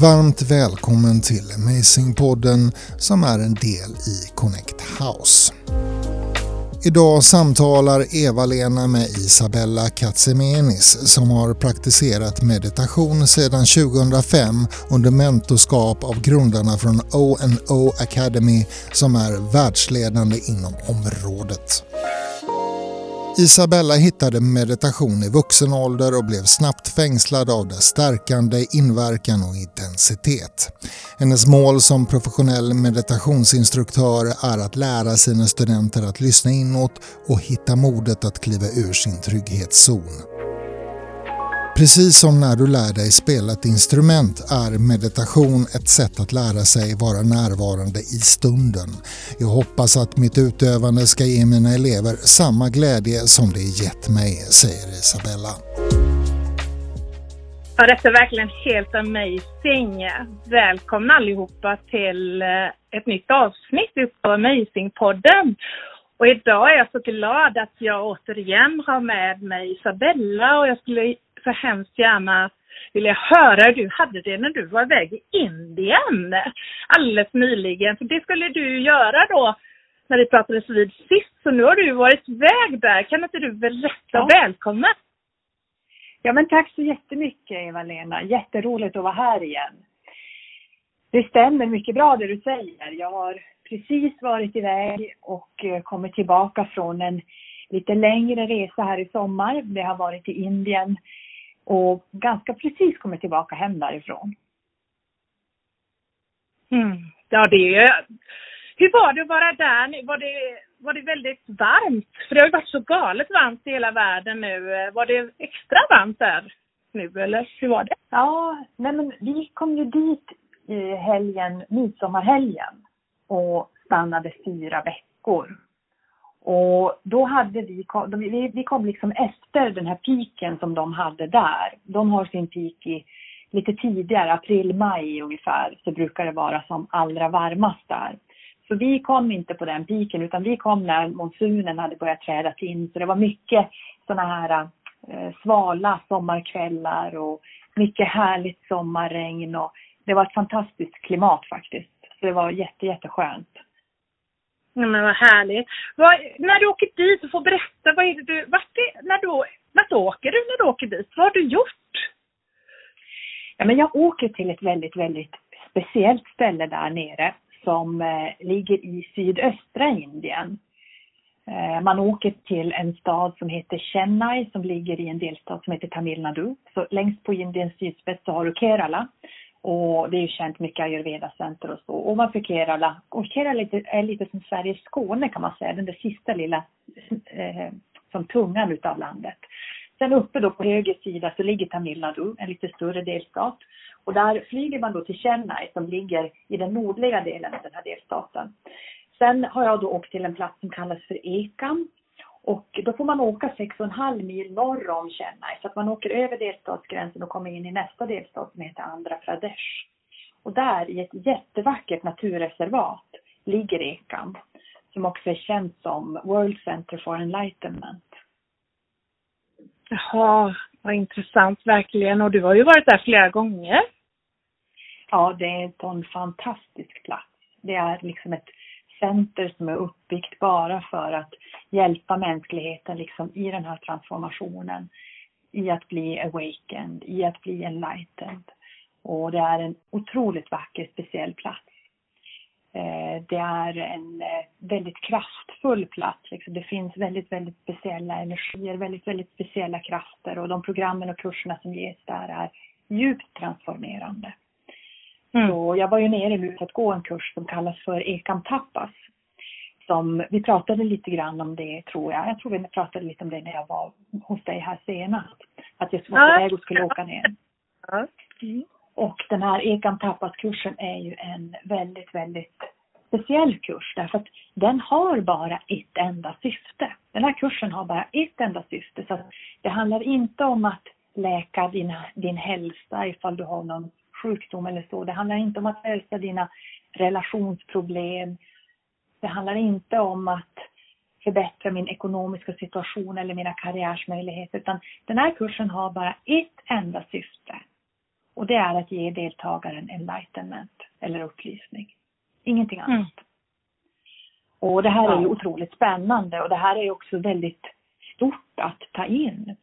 Varmt välkommen till Amazing-podden som är en del i Connect House. Idag samtalar Eva-Lena med Isabella Katsemenis som har praktiserat meditation sedan 2005 under mentorskap av grundarna från O&O Academy som är världsledande inom området. Isabella hittade meditation i vuxen ålder och blev snabbt fängslad av dess stärkande inverkan och intensitet. Hennes mål som professionell meditationsinstruktör är att lära sina studenter att lyssna inåt och hitta modet att kliva ur sin trygghetszon. Precis som när du lär dig spela ett instrument är meditation ett sätt att lära sig vara närvarande i stunden. Jag hoppas att mitt utövande ska ge mina elever samma glädje som det gett mig, säger Isabella. Ja, detta är verkligen helt amazing. Välkomna allihopa till eh, ett nytt avsnitt på Amazing-podden. Och idag är jag så glad att jag återigen har med mig Isabella och jag skulle så hemskt gärna vilja höra hur du hade det när du var iväg i Indien alldeles nyligen. För det skulle du göra då när vi pratades vid sist. Så nu har du varit iväg där. Kan inte du berätta? Ja. Välkommen! Ja men tack så jättemycket Eva-Lena. Jätteroligt att vara här igen. Det stämmer mycket bra det du säger. Jag har precis varit iväg och eh, kommit tillbaka från en lite längre resa här i sommar. Det har varit i Indien och ganska precis kommit tillbaka hem därifrån. Mm. Ja, det är Hur var det att vara där? Var det, var det väldigt varmt? För det har ju varit så galet varmt i hela världen nu. Eh, var det extra varmt där nu, eller hur var det? Ja, nej men vi kom ju dit i helgen, midsommarhelgen och stannade fyra veckor. Och då hade vi, vi, vi kom liksom efter den här piken som de hade där. De har sin peak i lite tidigare, april, maj ungefär, så brukar det vara som allra varmast där. Så vi kom inte på den piken utan vi kom när monsunen hade börjat träda in. Så det var mycket sådana här eh, svala sommarkvällar och mycket härligt sommarregn och det var ett fantastiskt klimat faktiskt. Så det var jätte, jätteskönt. Ja, men vad härligt. Vad, när du åker dit, du får berätta, vad är det du, vart, är, när du, vart åker du när du åker dit? Vad har du gjort? Ja, men jag åker till ett väldigt, väldigt speciellt ställe där nere som eh, ligger i sydöstra Indien. Eh, man åker till en stad som heter Chennai som ligger i en delstat som heter Tamil Nadu. Så längst på Indiens sydspets så har du Kerala och det är ju känt mycket ayurveda-center och så. Ovanför Kerala, och Kerala är lite, är lite som Sveriges Skåne kan man säga, den där sista lilla, eh, som tungan utav landet. Sen uppe då på höger sida så ligger Tamil Nadu, en lite större delstat. Och där flyger man då till Chennai som ligger i den nordliga delen av den här delstaten. Sen har jag då åkt till en plats som kallas för Ekam och då får man åka 6,5 mil norr om Chennai. Så att man åker över delstatsgränsen och kommer in i nästa delstat som heter Andhra Pradesh. Och där i ett jättevackert naturreservat ligger Ekam. Som också är känt som World Center for Enlightenment. Jaha, vad intressant verkligen. Och du har ju varit där flera gånger. Ja, det är en sån fantastisk plats. Det är liksom ett center som är uppbyggt bara för att hjälpa mänskligheten liksom i den här transformationen. I att bli awakened, i att bli enlightened. Och det är en otroligt vacker, speciell plats. Eh, det är en eh, väldigt kraftfull plats. Liksom. Det finns väldigt, väldigt speciella energier, väldigt, väldigt speciella krafter och de programmen och kurserna som ges där är djupt transformerande. Mm. Så jag var ju nere nu för att gå en kurs som kallas för Ekam Tapas. Som, vi pratade lite grann om det tror jag. Jag tror vi pratade lite om det när jag var hos dig här senast. Att jag var på väg och skulle åka ner. Mm. Och den här ekan Tapas-kursen är ju en väldigt, väldigt speciell kurs därför att den har bara ett enda syfte. Den här kursen har bara ett enda syfte. Så det handlar inte om att läka din, din hälsa ifall du har någon sjukdom eller så. Det handlar inte om att lösa dina relationsproblem. Det handlar inte om att förbättra min ekonomiska situation eller mina karriärsmöjligheter. Utan den här kursen har bara ett enda syfte. Och det är att ge deltagaren enlightenment eller upplysning. Ingenting annat. Mm. Och det här är ju otroligt spännande och det här är också väldigt stort att ta in.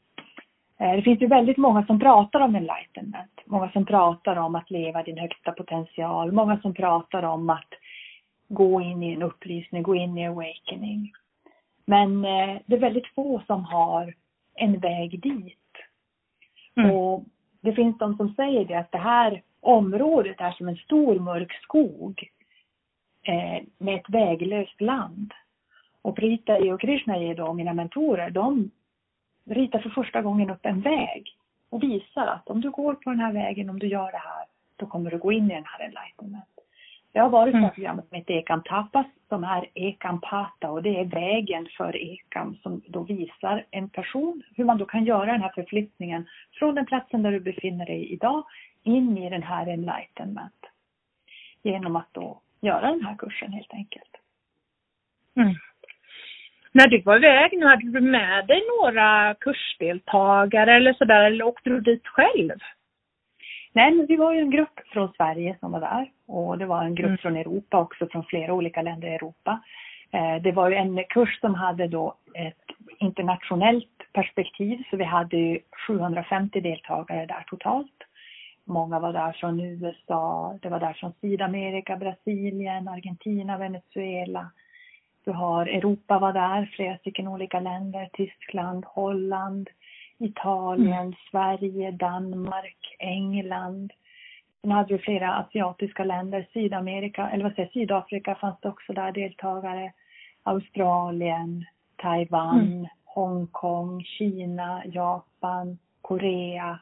Eh, det finns ju väldigt många som pratar om enlightenment. Många som pratar om att leva din högsta potential. Många som pratar om att gå in i en upplysning, gå in i awakening. Men eh, det är väldigt få som har en väg dit. Mm. Och det finns de som säger det att det här området är som en stor mörk skog eh, med ett väglöst land. Och Prita och Krishna då mina mentorer, de ritar för första gången upp en väg och visar att om du går på den här vägen, om du gör det här, då kommer du gå in i den här enlightenment. Jag har varit på mm. programmet heter Ekam Tapas som är Ekampata och det är vägen för Ekam som då visar en person hur man då kan göra den här förflyttningen från den platsen där du befinner dig idag in i den här enlightenment. Genom att då göra den här kursen helt enkelt. Mm. När du var iväg nu, hade du med dig några kursdeltagare eller sådär eller åkte du dit själv? Nej, men vi var ju en grupp från Sverige som var där och det var en grupp mm. från Europa också, från flera olika länder i Europa. Eh, det var ju en kurs som hade då ett internationellt perspektiv så vi hade 750 deltagare där totalt. Många var där från USA, det var där från Sydamerika, Brasilien, Argentina, Venezuela. Du har Europa var där, flera stycken olika länder, Tyskland, Holland, Italien, mm. Sverige, Danmark, England. Sen hade vi flera asiatiska länder, Sydamerika, eller vad säger Sydafrika fanns det också där deltagare. Australien, Taiwan, mm. Hongkong, Kina, Japan, Korea.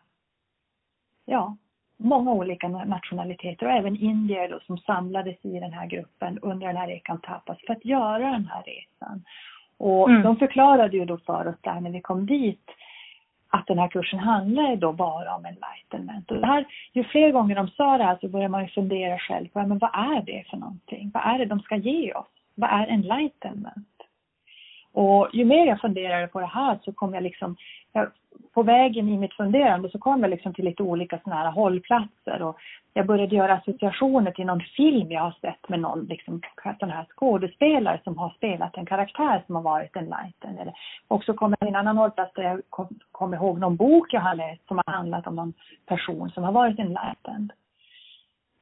Ja, många olika nationaliteter och även indier då som samlades i den här gruppen under den här Ekan Tapas för att göra den här resan. Och mm. de förklarade ju då för oss där när vi kom dit att den här kursen handlar då bara om enlightenment. Och det här, ju fler gånger de sa det här så börjar man ju fundera själv på, men vad är det för någonting? Vad är det de ska ge oss? Vad är enlightenment? Och ju mer jag funderade på det här så kom jag liksom, jag, på vägen i mitt funderande så kom jag liksom till lite olika sådana här hållplatser och jag började göra associationer till någon film jag har sett med någon liksom, sån här skådespelare som har spelat en karaktär som har varit enlightened. Eller, och så kom jag till en annan hållplats där jag kom, kom ihåg någon bok jag har läst som har handlat om någon person som har varit enlightened.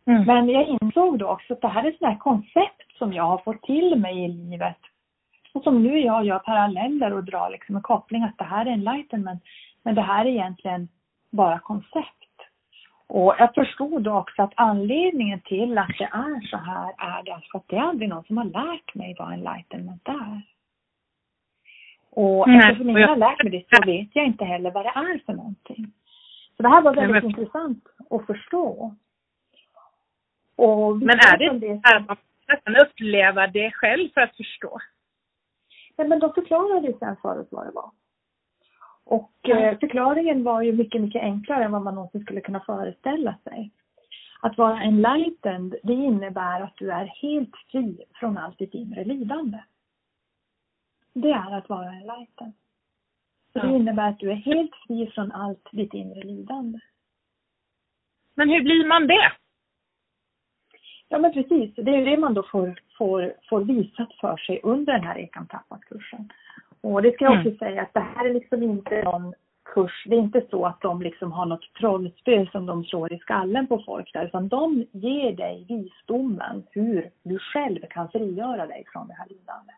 Mm. Men jag insåg då också att det här är sådana här koncept som jag har fått till mig i livet och som nu jag gör paralleller och drar liksom en koppling att det här är enlightenment. Men det här är egentligen bara koncept. Och jag förstod också att anledningen till att det är så här är därför att det är aldrig någon som har lärt mig vad enlightenment är. Och Nej, eftersom ingen har lärt mig det så vet jag inte heller vad det är för någonting. Så det här var väldigt men... intressant att förstå. Men är det, det... är man nästan uppleva det själv för att förstå? Nej, men de förklarade sen för oss vad det var. Och eh, förklaringen var ju mycket, mycket enklare än vad man någonsin skulle kunna föreställa sig. Att vara enlightened, det innebär att du är helt fri från allt ditt inre lidande. Det är att vara enlightened. Så det innebär att du är helt fri från allt ditt inre lidande. Men hur blir man det? Ja men precis, det är det man då får, får, får visat för sig under den här Ekam kursen Och det ska jag också mm. säga att det här är liksom inte någon kurs, det är inte så att de liksom har något trollspö som de slår i skallen på folk där, utan de ger dig visdomen hur du själv kan frigöra dig från det här lidandet.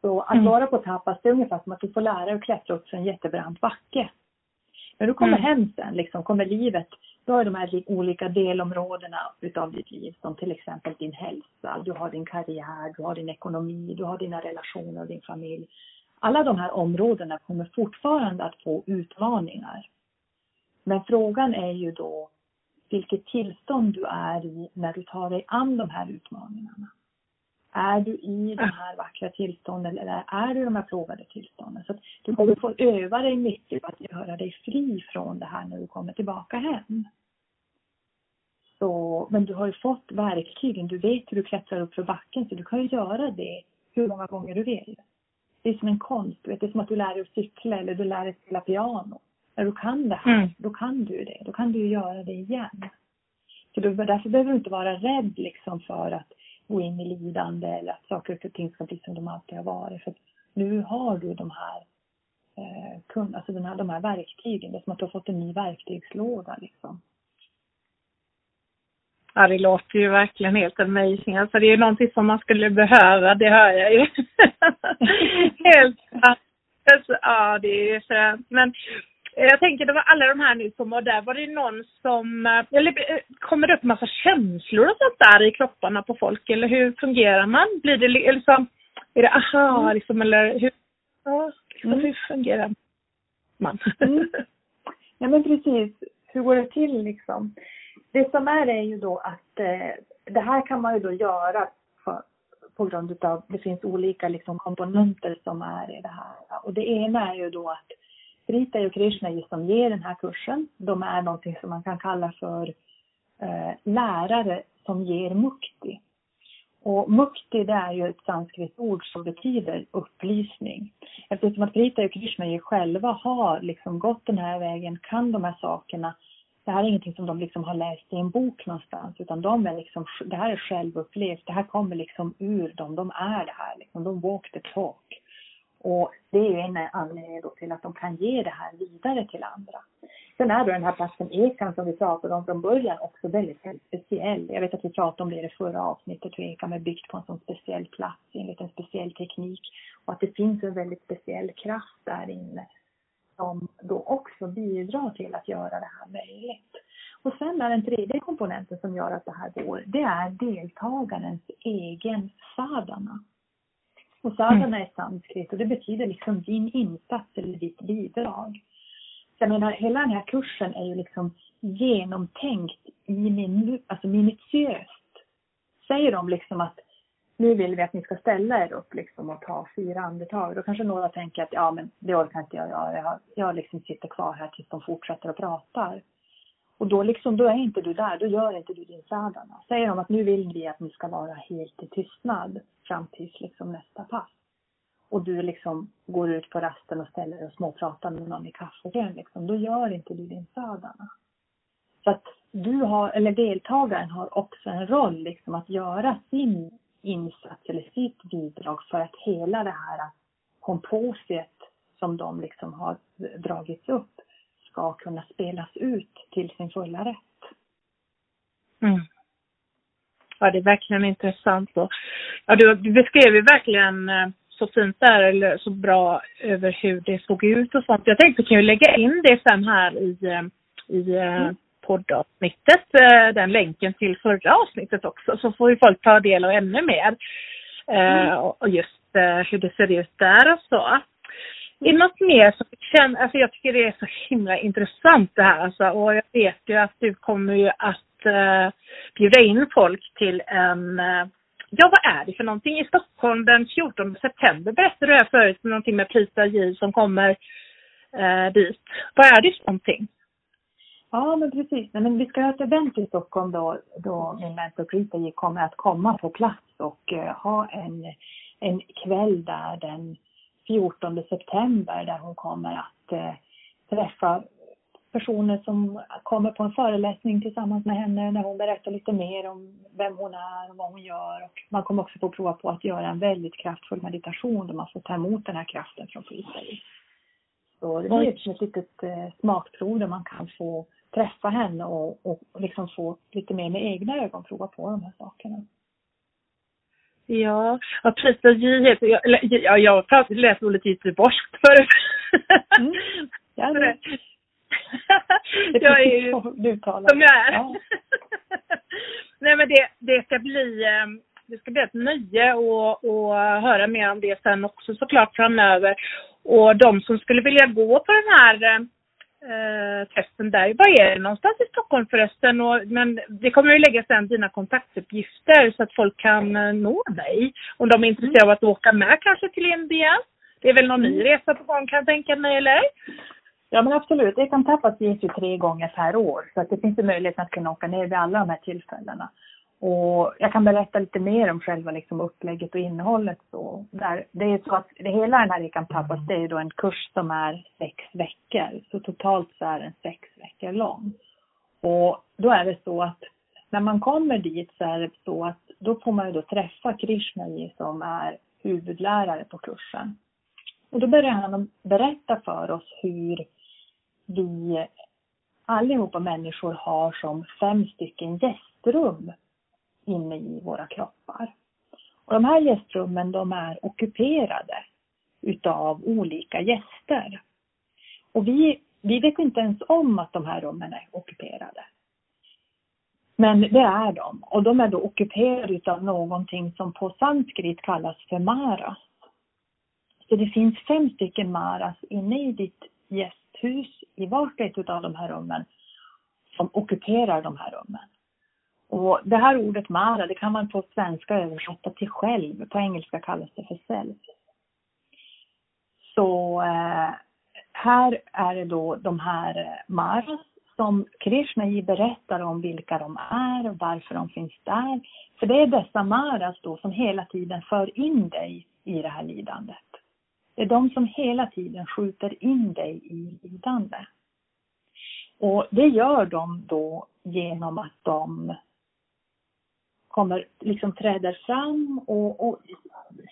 Så att mm. vara på tapas, det är ungefär som att du får lära dig att klättra upp för en jättebrant backe. När du kommer mm. hem sen, liksom, kommer livet, då har de här olika delområdena utav ditt liv som till exempel din hälsa, du har din karriär, du har din ekonomi, du har dina relationer och din familj. Alla de här områdena kommer fortfarande att få utmaningar. Men frågan är ju då vilket tillstånd du är i när du tar dig an de här utmaningarna. Är du i de här vackra tillstånden eller är du i de här plågade tillstånden? Så du kommer få öva dig mycket på att göra dig fri från det här när du kommer tillbaka hem. Så, men du har ju fått verktygen, du vet hur du klättrar upp för backen så du kan ju göra det hur många gånger du vill. det är som en konst. Vet, det är som att du lär dig att cykla eller du lär dig spela piano. När du kan det här, mm. då kan du det. Då kan du göra det igen. Så du, därför behöver du inte vara rädd liksom för att gå in i lidande eller att saker och ting ska bli som de alltid har varit. För nu har du de här, eh, kun, alltså den här, de här verktygen. Det är som att du har fått en ny verktygslåda liksom. Ja, det låter ju verkligen helt amazing. Alltså det är ju någonting som man skulle behöva, det hör jag ju. helt alltså, Ja, det är ju. Men jag tänker, det var alla de här nu som var där, var det någon som, eller kommer det upp massa känslor och sånt där i kropparna på folk, eller hur fungerar man? Blir det liksom, är det aha, mm. liksom, eller hur, ja, liksom, mm. hur fungerar man? mm. Ja men precis, hur går det till liksom? Det som är är ju då att eh, det här kan man ju då göra för, på grund utav, det finns olika liksom komponenter som är i det här. Och det ena är ju då att Brita och Krishna som ger den här kursen, de är någonting som man kan kalla för eh, lärare som ger mukti. Och mukti det är ju ett sanskritord som betyder upplysning. Eftersom att Brita och Krishna själva har liksom gått den här vägen, kan de här sakerna. Det här är ingenting som de liksom har läst i en bok någonstans utan de är liksom, det här är självupplevt, det här kommer liksom ur dem, de är det här liksom, de walk the talk. Och det är en anledning då till att de kan ge det här vidare till andra. Sen är då den här platsen Ekan som vi pratade om från början också väldigt, väldigt speciell. Jag vet att vi pratade om det i det förra avsnittet hur Ekan är byggt på en sån speciell plats enligt en speciell teknik. Och att det finns en väldigt speciell kraft där inne som då också bidrar till att göra det här möjligt. Och sen är den tredje komponenten som gör att det här går, det är deltagarens egen sadana. Och sadhana mm. är sanskrit och det betyder liksom din insats eller ditt bidrag. Så jag menar, hela den här kursen är ju liksom genomtänkt i min, alltså minutiöst. Säger de liksom att nu vill vi att ni ska ställa er upp liksom och ta fyra andetag. Då kanske några tänker att ja men det orkar inte jag göra. Jag, jag liksom sitter kvar här tills de fortsätter och pratar. Och då, liksom, då är inte du där, då gör inte du din sadhana. Säger de att nu vill vi att ni ska vara helt i tystnad fram tills liksom nästa pass. Och du liksom går ut på rasten och ställer dig och småpratar med någon i kaffekön liksom, då gör inte du din sadhana. Så att du har, eller deltagaren har också en roll liksom att göra sin insats eller sitt bidrag för att hela det här komposiet som de liksom har dragits upp ska kunna spelas ut till sin fulla rätt. Mm. Ja, det är verkligen intressant. Och, ja, du, du beskrev ju verkligen eh, så fint där, eller så bra över hur det såg ut och sånt. Jag tänkte vi kan ju lägga in det sen här i, eh, i eh, mm. poddavsnittet, den länken till förra avsnittet också, så får ju folk ta del av ännu mer. Mm. Och just hur det ser ut där och så. Är det något mer som du känner, alltså jag tycker det är så himla intressant det här alltså, och jag vet ju att du kommer ju att uh, bjuda in folk till en, uh, ja vad är det för någonting i Stockholm den 14 september berättade du här förut, någonting med Prisa J som kommer uh, dit. Vad är det för någonting? Ja, men precis. Nej, men vi ska ha ett event i Stockholm då, då min mentor Prisa J kommer att komma på plats och uh, ha en, en kväll där den 14 september där hon kommer att eh, träffa personer som kommer på en föreläsning tillsammans med henne när hon berättar lite mer om vem hon är och vad hon gör. Och man kommer också få prova på att göra en väldigt kraftfull meditation där man får ta emot den här kraften från Frisäg. Så det blir ett, ett litet eh, smakprov där man kan få träffa henne och, och liksom få lite mer med egna ögon prova på de här sakerna. Ja, ja Prisa J heter jag, ja, jag har läst ordet göteborgskt förut. Mm. Ja, det. jag är ju som jag är. Ja. Nej men det, det ska bli, ehm, det ska bli ett nöje att, att höra mer om det sen också såklart framöver. Och de som skulle vilja gå på den här ehm, eh, testen där. Vad är det någonstans i Stockholm förresten? Och, men det kommer ju lägga sen dina kontaktuppgifter så att folk kan eh, nå dig. Om de är intresserade av att åka med kanske till Indien. Det är väl någon ny mm. resa på gång kan jag tänka mig, eller? Ja men absolut, Ekan Tapas ges ju tre gånger per år så att det finns ju möjlighet att kunna åka ner vid alla de här tillfällena. Och jag kan berätta lite mer om själva liksom upplägget och innehållet. Så där, det är så att det hela den här Ekam Pappas, det är då en kurs som är sex veckor. Så totalt så är den sex veckor lång. Och då är det så att när man kommer dit så är det så att då får man ju då träffa Krishnaji som är huvudlärare på kursen. Och då börjar han berätta för oss hur vi allihopa människor har som fem stycken gästrum inne i våra kroppar. Och de här gästrummen de är ockuperade utav olika gäster. Och vi, vi vet inte ens om att de här rummen är ockuperade. Men det är de. Och de är då ockuperade utav någonting som på sanskrit kallas för maras. Så det finns fem stycken maras inne i ditt gästhus i vart och ett av de här rummen som ockuperar de här rummen. Och det här ordet Mara, det kan man på svenska översätta till själv. På engelska kallas det för self. Så eh, här är det då de här eh, Maras som Krishna berättar om vilka de är och varför de finns där. För det är dessa Maras då som hela tiden för in dig i det här lidandet. Det är de som hela tiden skjuter in dig i lidande. Och det gör de då genom att de kommer, liksom träder fram och, och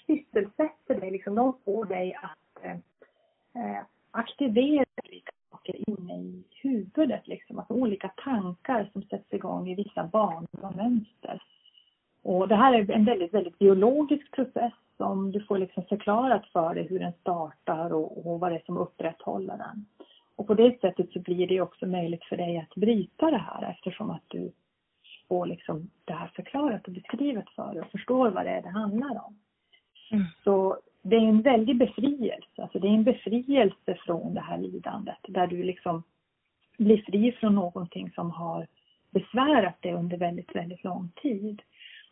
sysselsätter dig, liksom de får dig att eh, eh aktivera olika saker inne i huvudet, liksom. Alltså olika tankar som sätts igång i vissa banor och mönster. Och det här är en väldigt, väldigt biologisk process som du får liksom förklarat för dig hur den startar och, och vad det är som upprätthåller den. Och på det sättet så blir det också möjligt för dig att bryta det här eftersom att du får liksom det här förklarat och beskrivet för och förstår vad det är det handlar om. Mm. Så det är en väldig befrielse, alltså det är en befrielse från det här lidandet där du liksom blir fri från någonting som har besvärat dig under väldigt, väldigt lång tid.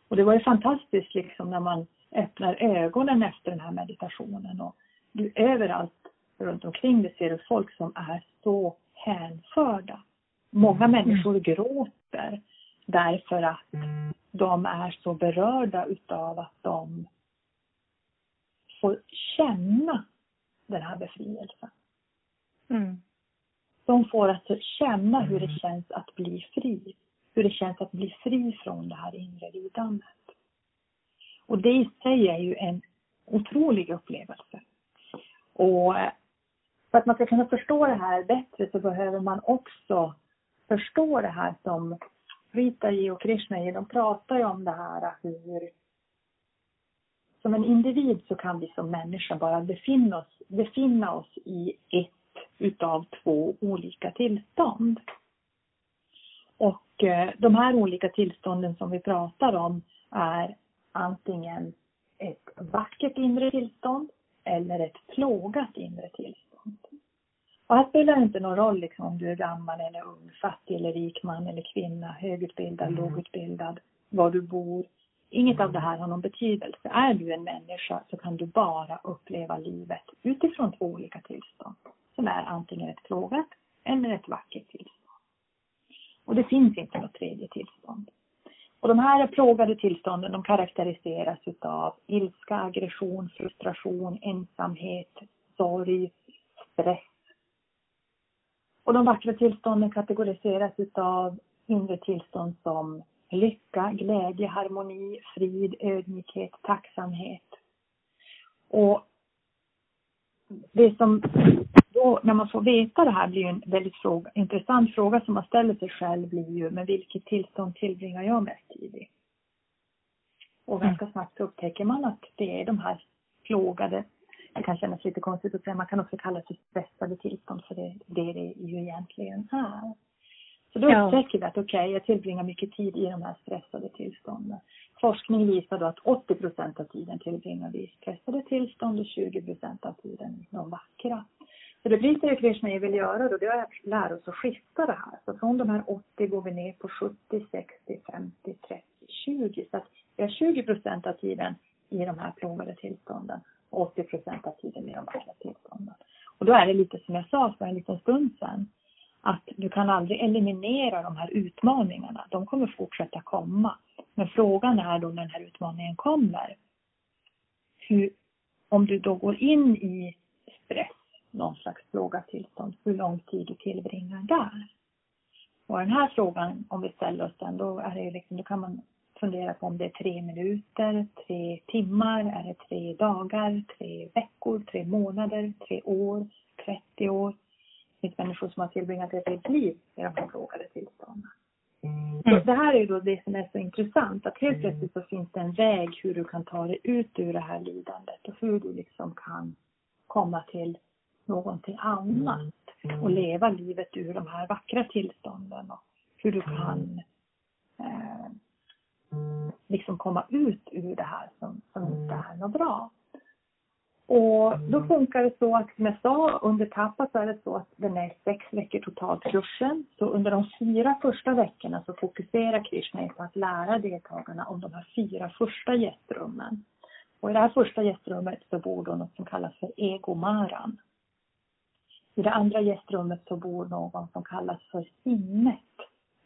Och det var ju fantastiskt liksom när man öppnar ögonen efter den här meditationen och du överallt runt omkring dig ser du folk som är så hänförda. Många mm. människor gråter därför att de är så berörda utav att de får känna den här befrielsen. Mm. De får alltså känna hur det känns att bli fri. Hur det känns att bli fri från det här inre lidandet. Och det i sig är ju en otrolig upplevelse. Och för att man ska kunna förstå det här bättre så behöver man också förstå det här som Ritaji och Krishnaji, de pratar ju om det här hur som en individ så kan vi som människa bara befinna oss, befinna oss i ett utav två olika tillstånd. Och eh, de här olika tillstånden som vi pratar om är antingen ett vackert inre tillstånd eller ett plågat inre tillstånd. Och här spelar det inte någon roll liksom, om du är gammal eller ung, fattig eller rik man eller kvinna, högutbildad, mm. lågutbildad, var du bor. Inget av det här har någon betydelse. Är du en människa så kan du bara uppleva livet utifrån två olika tillstånd. Som är antingen ett plågat eller ett vackert tillstånd. Och det finns inte något tredje tillstånd. Och de här plågade tillstånden de karaktäriseras utav ilska, aggression, frustration, ensamhet, sorg, stress. Och de vackra tillstånden kategoriseras utav inre tillstånd som lycka, glädje, harmoni, frid, ödmjukhet, tacksamhet. Och det som då, när man får veta det här blir en väldigt fråga, intressant fråga som man ställer sig själv blir ju, men vilket tillstånd tillbringar jag mest tid i? Och ganska snabbt upptäcker man att det är de här plågade, det kan kännas lite konstigt att säga, man kan också kalla det för stressade tillstånd för det det, det ju egentligen är. Så då ja. upptäcker vi att okej, okay, jag tillbringar mycket tid i de här stressade tillstånden. Forskning visar då att 80 procent av tiden tillbringar vi i stressade tillstånd och 20 procent av tiden i de vackra. Så det blir det Krishna vill göra då, det är att lära oss att skifta det här. Så från de här 80 går vi ner på 70, 60, 50, 30, 20. Så att vi har 20 procent av tiden i de här plågade tillstånden och 80 procent av tiden i de vackra tillstånden. Och då är det lite som jag sa för en liten stund sedan att du kan aldrig eliminera de här utmaningarna. De kommer fortsätta komma. Men frågan är då när den här utmaningen kommer. Hur, om du då går in i stress, någon slags plågatillstånd, hur lång tid du tillbringar där. Och den här frågan, om vi ställer oss den, då, är det liksom, då kan man fundera på om det är tre minuter, tre timmar, är det tre dagar, tre veckor, tre månader, tre år, 30 år. Det finns människor som har tillbringat ett helt liv i de här plågade tillstånden. Mm. Det här är då det som är så intressant, att helt plötsligt så finns det en väg hur du kan ta dig ut ur det här lidandet och hur du liksom kan komma till någonting annat och leva livet ur de här vackra tillstånden och hur du kan eh, liksom komma ut ur det här som, som inte är något bra. Och då funkar det så att, som jag sa, under TAPA så är det så att den är sex veckor totalt kursen. Så under de fyra första veckorna så fokuserar Krishna på att lära deltagarna om de här fyra första gästrummen. Och i det här första gästrummet så bor då något som kallas för egomaran. I det andra gästrummet så bor någon som kallas för sinnet.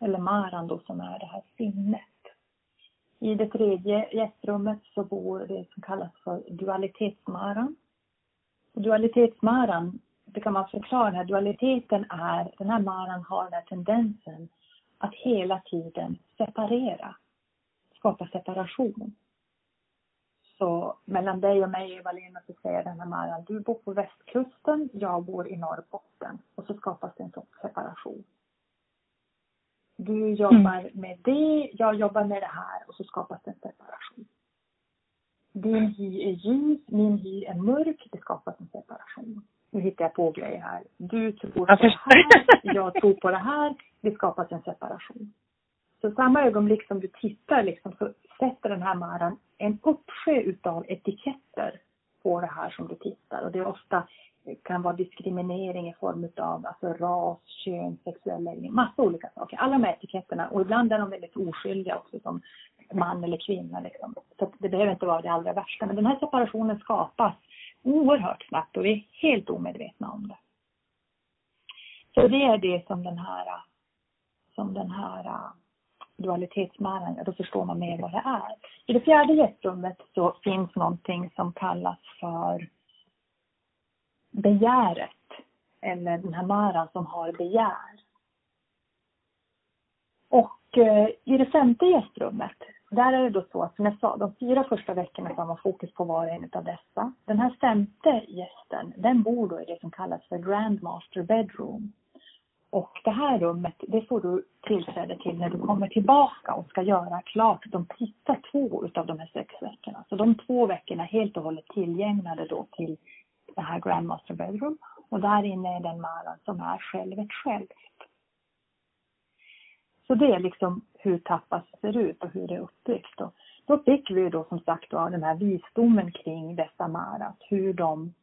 Eller maran då som är det här sinnet. I det tredje gästrummet så bor det som kallas för dualitetsmaran. Dualitetsmaran, det kan man alltså förklara, den här dualiteten är, den här maran har den här tendensen att hela tiden separera, skapa separation. Så mellan dig och mig, Eva-Lena, så säger den här maran, du bor på västkusten, jag bor i Norrbotten. Och så skapas det en sån separation. Du jobbar mm. med det, jag jobbar med det här och så skapas en separation. Din hy är ljus, min hy är mörk, det skapas en separation. Nu hittar jag på grejer här. Du tror på det här, jag tror på det här, det skapas en separation. Så samma ögonblick som du tittar liksom, så sätter den här maran en uppsjö utav etiketter på det här som du tittar. Och det är ofta kan vara diskriminering i form av alltså ras, kön, sexuell läggning, massa olika saker. Alla de här etiketterna och ibland är de väldigt oskyldiga också som man eller kvinna liksom. Så det behöver inte vara det allra värsta. Men den här separationen skapas oerhört snabbt och vi är helt omedvetna om det. Så det är det som den här, som den här äh, dualitetsmäran, då förstår man mer vad det är. I det fjärde gästrummet så finns någonting som kallas för begäret. Eller den här maran som har begär. Och eh, i det femte gästrummet, där är det då så att som jag sa, de fyra första veckorna så har man fokus på var och en av dessa. Den här femte gästen, den bor då i det som kallas för Grandmaster Bedroom. Och det här rummet, det får du tillträde till när du kommer tillbaka och ska göra klart de sista två utav de här sex veckorna. Så de två veckorna är helt och hållet tillgängliga då till det här Grandmaster Bedroom. Och där inne är den maran som är självet självt. Så det är liksom hur tappas ser ut och hur det är uppbyggt. Och då fick vi då som sagt då den här visdomen kring dessa marat. Hur de,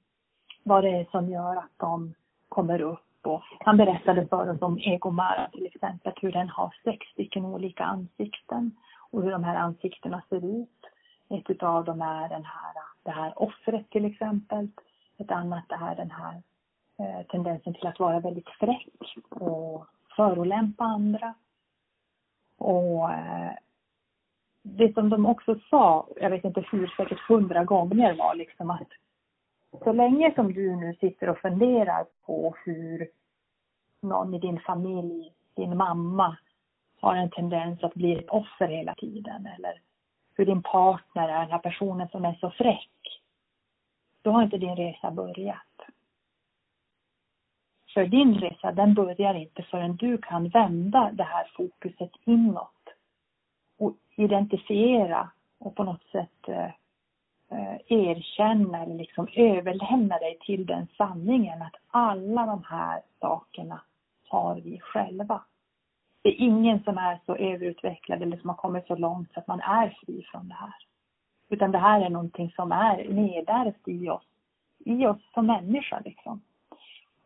vad det är som gör att de kommer upp. Och han berättade för oss om egomara till exempel, hur den har sex stycken olika ansikten och hur de här ansiktena ser ut. Ett utav dem är den här, det här offret till exempel ett annat är den här eh, tendensen till att vara väldigt fräck och förolämpa andra. Och eh, det som de också sa, jag vet inte hur, säkert hundra gånger var liksom att så länge som du nu sitter och funderar på hur någon i din familj, din mamma, har en tendens att bli ett offer hela tiden eller hur din partner är den här personen som är så fräck då har inte din resa börjat. För din resa, den börjar inte förrän du kan vända det här fokuset inåt och identifiera och på något sätt eh, eh, erkänna eller liksom överlämna dig till den sanningen att alla de här sakerna har vi själva. Det är ingen som är så överutvecklad eller som har kommit så långt så att man är fri från det här. Utan det här är någonting som är nedärvt i oss, i oss som människa liksom.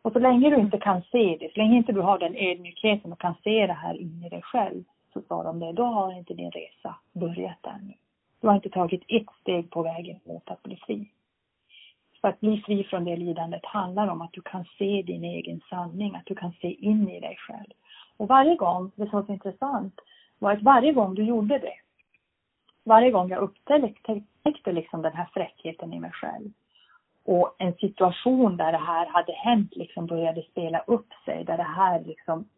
Och så länge du inte kan se det, så länge inte du har den ödmjukheten och kan se det här in i dig själv, så sa de det, då har inte din resa börjat ännu. Du har inte tagit ett steg på vägen mot att bli fri. För att bli fri från det lidandet handlar om att du kan se din egen sanning, att du kan se in i dig själv. Och varje gång, det som var så intressant, var att varje gång du gjorde det, varje gång jag upptäckte liksom den här fräckheten i mig själv och en situation där det här hade hänt liksom började spela upp sig, där det här liksom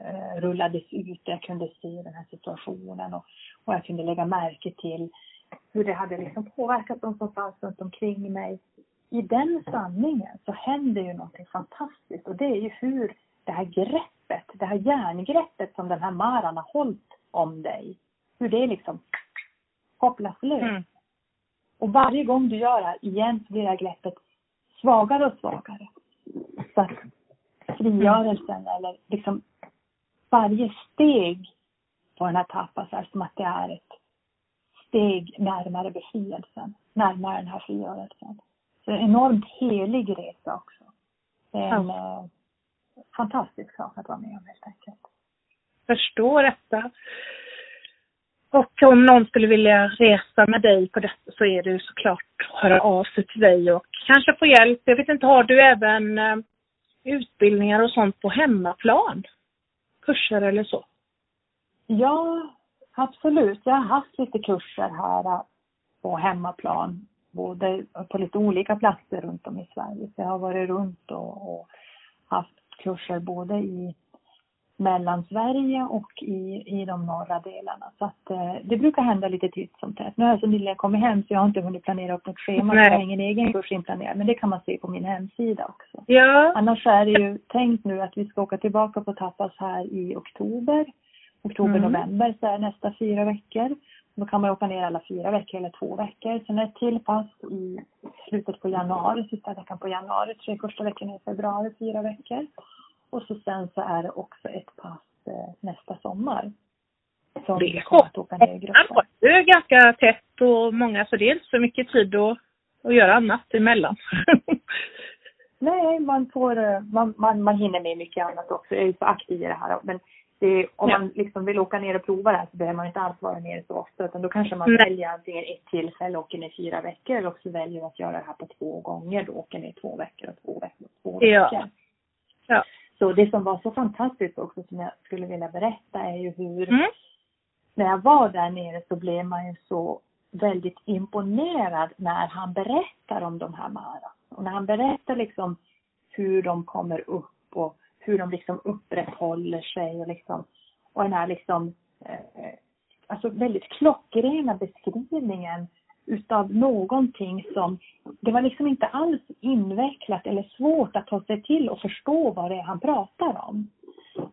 eh, rullades ut, jag kunde se den här situationen och, och jag kunde lägga märke till hur det hade liksom påverkat de som fanns runt omkring mig. I den sanningen så händer ju någonting fantastiskt och det är ju hur det här greppet, det här järngreppet som den här maran har hållit om dig, hur det liksom kopplas lös. Mm. Och varje gång du gör det igen så blir det här greppet svagare och svagare. Så att frigörelsen eller liksom varje steg på den här tapas är som att det är ett steg närmare befrielsen, närmare den här frigörelsen. Så det är en enormt helig resa också. Det är en ja. eh, fantastisk sak att vara med om helt enkelt. Förstår detta. Och om någon skulle vilja resa med dig på detta så är det såklart att höra av sig till dig och kanske få hjälp. Jag vet inte, har du även eh, utbildningar och sånt på hemmaplan? Kurser eller så? Ja, absolut. Jag har haft lite kurser här eh, på hemmaplan, både på lite olika platser runt om i Sverige. Så jag har varit runt och, och haft kurser både i Mellansverige och i, i de norra delarna. Så att eh, det brukar hända lite titt som tätt. Nu har jag så nyligen kommit hem så jag har inte hunnit planera upp något schema. Nej. Jag har ingen egen kurs inplanerad men det kan man se på min hemsida också. Ja. Annars är det ju tänkt nu att vi ska åka tillbaka på Tapas här i oktober. Oktober, mm. november så är nästa fyra veckor. Då kan man åka ner alla fyra veckor eller två veckor. Sen är det ett till pass i slutet på januari, sista veckan på januari, tre första veckorna i februari, fyra veckor. Och så sen så är det också ett pass eh, nästa sommar. Som det är kommer att åka ner i gruppen. Det är ganska tätt och många, så det är inte så mycket tid att, att göra annat emellan. Nej, man får, eh, man, man, man hinner med mycket annat också. Jag är ju så aktiv i det här. Men det, om ja. man liksom vill åka ner och prova det här så behöver man inte alls vara nere så ofta. Utan då kanske man Nej. väljer antingen ett tillfälle och åker ner fyra veckor eller också väljer att göra det här på två gånger. Då åker ner två veckor och två veckor och två ja. veckor. Ja. Så det som var så fantastiskt också som jag skulle vilja berätta är ju hur mm. när jag var där nere så blev man ju så väldigt imponerad när han berättar om de här Mara. Och när han berättar liksom hur de kommer upp och hur de liksom upprätthåller sig och liksom och den här liksom eh, alltså väldigt klockrena beskrivningen utav någonting som, det var liksom inte alls invecklat eller svårt att ta sig till och förstå vad det är han pratar om.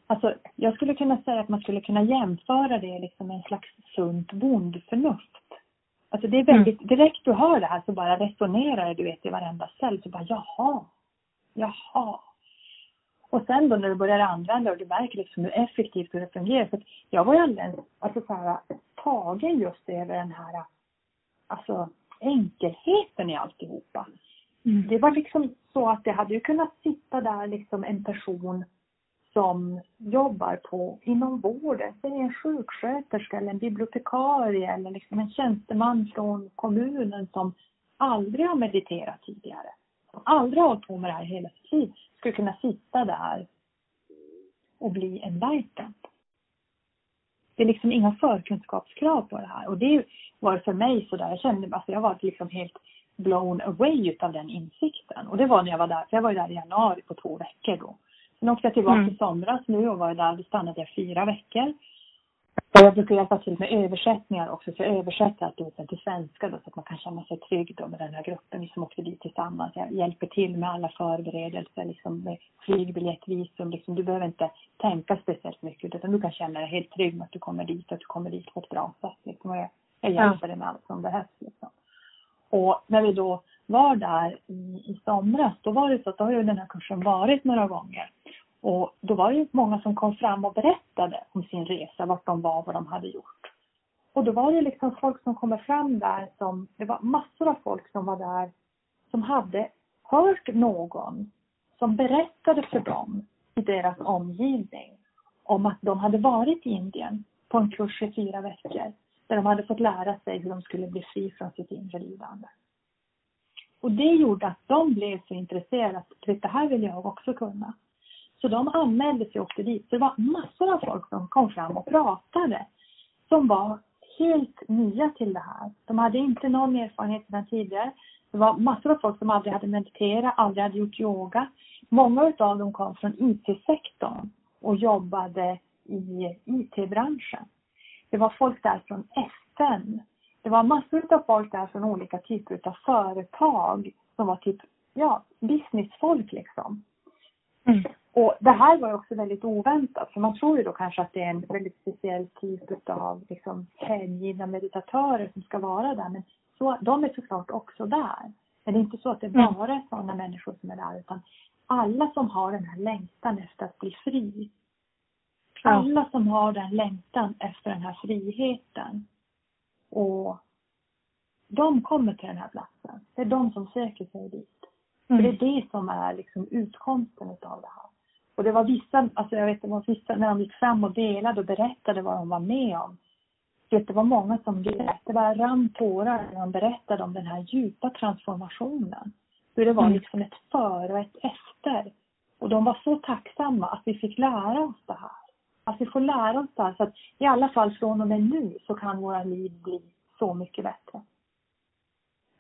Alltså, jag skulle kunna säga att man skulle kunna jämföra det liksom med en slags sunt bondförnuft. Alltså det är väldigt, mm. direkt du hör det här så bara resonerar du vet i varenda cell, så bara jaha, jaha. Och sen då när du börjar använda och du märker liksom hur effektivt det fungerar. För jag var ju alldeles, alltså så här, tagen just över den här alltså enkelheten i alltihopa. Mm. Det var liksom så att det hade ju kunnat sitta där liksom en person som jobbar på, inom vården, säg en sjuksköterska eller en bibliotekarie eller liksom en tjänsteman från kommunen som aldrig har mediterat tidigare, som aldrig har hållit på med det här hela sitt liv, skulle kunna sitta där och bli enlightened. Det är liksom inga förkunskapskrav på det här och det var för mig sådär, jag kände, alltså jag var liksom helt blown away utav den insikten. Och det var när jag var där, för jag var ju där i januari på två veckor då. Sen åkte jag tillbaka mm. i somras nu och var där, då stannade jag fyra veckor. Och jag brukar hjälpa till med översättningar också, så jag översätter alltihop till svenska då, så att man kan känna sig trygg då med den här gruppen, vi som åkte dit tillsammans. Jag hjälper till med alla förberedelser, liksom med flygbiljett, visum, liksom, du behöver inte tänka speciellt mycket, utan du kan känna dig helt trygg med att du kommer dit och att du kommer dit på ett bra sätt. Liksom. Och jag, jag hjälper dig med allt som behövs. Liksom. Och när vi då var där i, i somras, då var det så att då har ju den här kursen varit några gånger. Och då var det ju många som kom fram och berättade om sin resa, vart de var, vad de hade gjort. Och då var det liksom folk som kommer fram där som, det var massor av folk som var där som hade hört någon som berättade för dem i deras omgivning om att de hade varit i Indien på en kurs i fyra veckor där de hade fått lära sig hur de skulle bli fri från sitt inre lidande. Och det gjorde att de blev så intresserade att det här vill jag också kunna. Så de anmälde sig och åkte dit. Så det var massor av folk som kom fram och pratade. Som var helt nya till det här. De hade inte någon erfarenhet sedan tidigare. Det var massor av folk som aldrig hade mediterat, aldrig hade gjort yoga. Många av dem kom från IT-sektorn och jobbade i IT-branschen. Det var folk där från FN. Det var massor av folk där från olika typer av företag som var typ, ja, businessfolk liksom. Mm. Och det här var ju också väldigt oväntat, för man tror ju då kanske att det är en väldigt speciell typ av liksom, hängivna meditatörer som ska vara där. Men så, de är såklart också där. Men det är inte så att det mm. bara är sådana människor som är där, utan alla som har den här längtan efter att bli fri. Alla som har den längtan efter den här friheten. Och de kommer till den här platsen. Det är de som söker sig dit. Mm. För det är det som är liksom utkomsten av det här. Och det var vissa, alltså jag vet det var vissa, när de gick fram och delade och berättade vad de var med om. Det var många som grät. Det bara rann tårar när de berättade om den här djupa transformationen. Hur det var mm. liksom ett före och ett efter. Och de var så tacksamma att vi fick lära oss det här. Att vi får lära oss det här så att i alla fall från och med nu så kan våra liv bli så mycket bättre.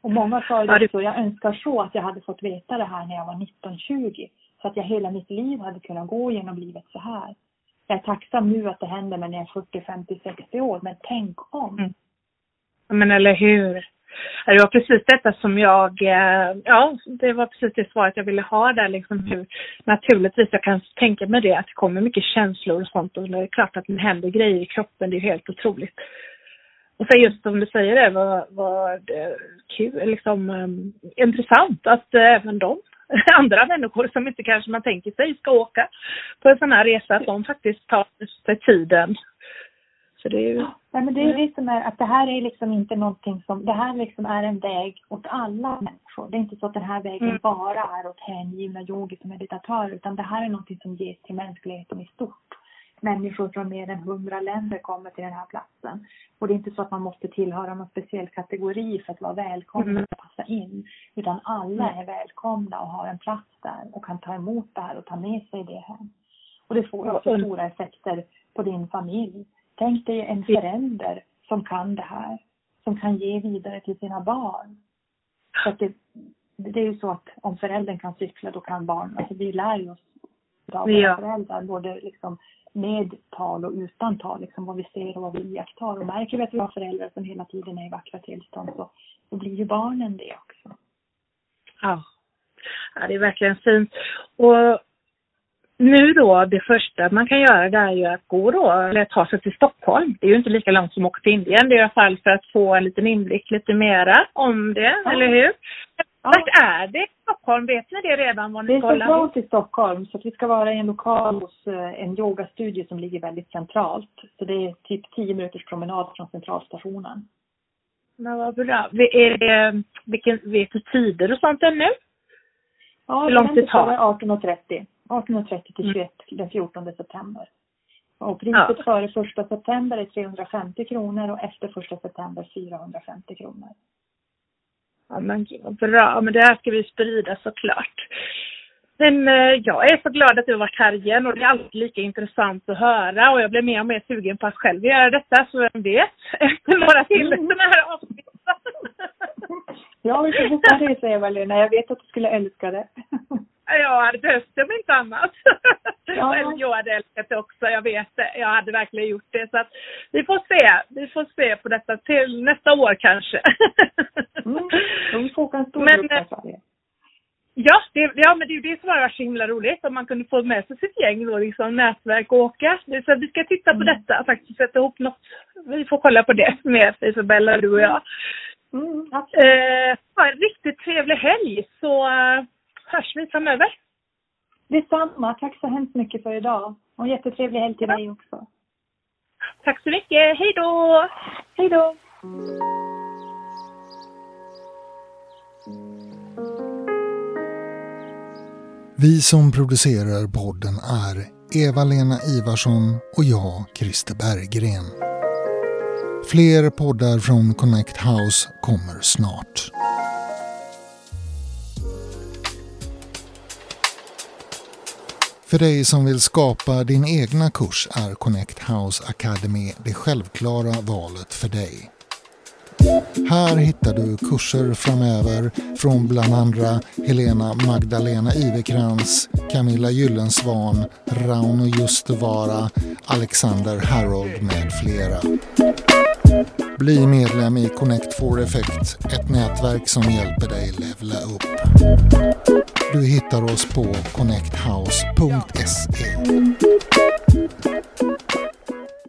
Och många sa ju det så, jag önskar så att jag hade fått veta det här när jag var 19-20. Så att jag hela mitt liv hade kunnat gå genom livet så här. Jag är tacksam nu att det händer mig när jag är 40, 50, 60 år, men tänk om. Mm. Men eller hur. Det var precis detta som jag, eh, ja, det var precis det svaret jag ville ha där liksom hur naturligtvis jag kan tänka mig det att det kommer mycket känslor och sånt och det är klart att det händer grejer i kroppen, det är helt otroligt. Och sen just som du säger det var, var det kul, liksom um, intressant att uh, även de andra människor som inte kanske man tänker sig ska åka på en sån här resa, att de faktiskt tar sig tiden. Så det är ju... Ja, men det är det som är att det här är liksom inte någonting som, det här liksom är en väg åt alla människor. Det är inte så att den här vägen mm. bara är åt hängivna yogis och meditatörer, utan det här är någonting som ges till mänskligheten i stort människor från mer än hundra länder kommer till den här platsen. Och det är inte så att man måste tillhöra någon speciell kategori för att vara välkommen mm. och passa in. Utan alla mm. är välkomna och har en plats där och kan ta emot det här och ta med sig det hem. Och det får också mm. stora effekter på din familj. Tänk dig en förälder som kan det här. Som kan ge vidare till sina barn. Så det, det är ju så att om föräldern kan cykla då kan barn, alltså vi lär ju oss av våra ja. föräldrar, både liksom med tal och utan tal, liksom vad vi ser och vad vi iakttar. Och märker vi att vi har föräldrar som hela tiden är i vackra tillstånd så, så blir ju barnen det också. Ja. ja, det är verkligen fint. Och nu då, det första man kan göra det är ju att gå då, eller ta sig till Stockholm. Det är ju inte lika långt som att åka till Indien. Det är i alla fall för att få en liten inblick lite mera om det, ja. eller hur? Ja. Vart är det i Stockholm? Vet ni det redan? Var ni det är centralt i Stockholm, så vi ska vara i en lokal hos eh, en yogastudio som ligger väldigt centralt. Så det är typ 10 minuters promenad från centralstationen. Men vad bra. Är det, vilken, vet du tider och sånt ännu? Ja, Hur långt det tar? 18.30. 18.30 till 21 mm. den 14 september. Och priset ja. före 1 september är 350 kronor och efter 1 september 450 kronor. Ja men gud vad bra, men det här ska vi sprida såklart. Men eh, jag är så glad att du har varit här igen och det är alltid lika intressant att höra och jag blir mer och mer sugen på att själv göra detta så vem vet, efter några till mm. sådana här avsnitt. ja, vi får hoppas det säger. Jag vet att du skulle älska det. Jag hade behövt det om inte annat. Ja. jag hade älskat det också, jag vet det. Jag hade verkligen gjort det. Så att vi får se. Vi får se på detta till nästa år kanske. mm. Vi får åka en stor men, grupp Sverige. Ja, det, ja, men det är ju det som har varit så himla roligt. Om man kunde få med sig sitt gäng då, liksom nätverk och åka. Så vi ska titta på mm. detta, faktiskt sätta ihop något. Vi får kolla på det med Isabella, du och jag. Mm, eh, ha en riktigt trevlig helg så uh, hörs vi framöver. Detsamma. Tack så hemskt mycket för idag. Och jättetrevlig helg till ja. dig också. Tack så mycket. Hej då! Hej då! Vi som producerar podden är Eva-Lena Ivarsson och jag, Christer Berggren. Fler poddar från Connect House kommer snart. För dig som vill skapa din egna kurs är Connect House Academy det självklara valet för dig. Här hittar du kurser framöver från bland andra Helena Magdalena Ivekrans, Camilla Gyllensvan, Rauno Justevara, Alexander Harold med flera. Bli medlem i Connect4effect, ett nätverk som hjälper dig levla upp. Du hittar oss på connecthouse.se